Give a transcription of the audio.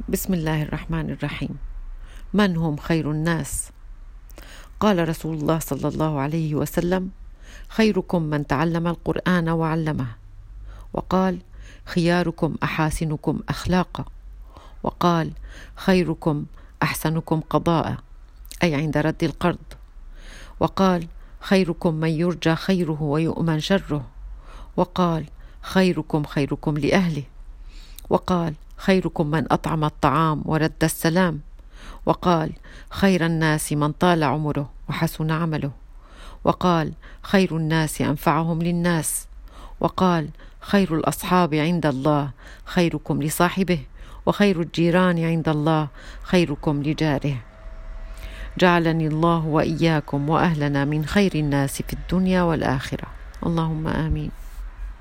بسم الله الرحمن الرحيم. من هم خير الناس؟ قال رسول الله صلى الله عليه وسلم خيركم من تعلم القرآن وعلمه. وقال خياركم أحاسنكم أخلاقا. وقال خيركم أحسنكم قضاء أي عند رد القرض. وقال خيركم من يرجى خيره ويؤمن شره. وقال خيركم خيركم لأهله. وقال خيركم من أطعم الطعام ورد السلام. وقال خير الناس من طال عمره وحسن عمله. وقال خير الناس أنفعهم للناس. وقال خير الأصحاب عند الله خيركم لصاحبه وخير الجيران عند الله خيركم لجاره. جعلني الله وإياكم وأهلنا من خير الناس في الدنيا والآخرة. اللهم آمين.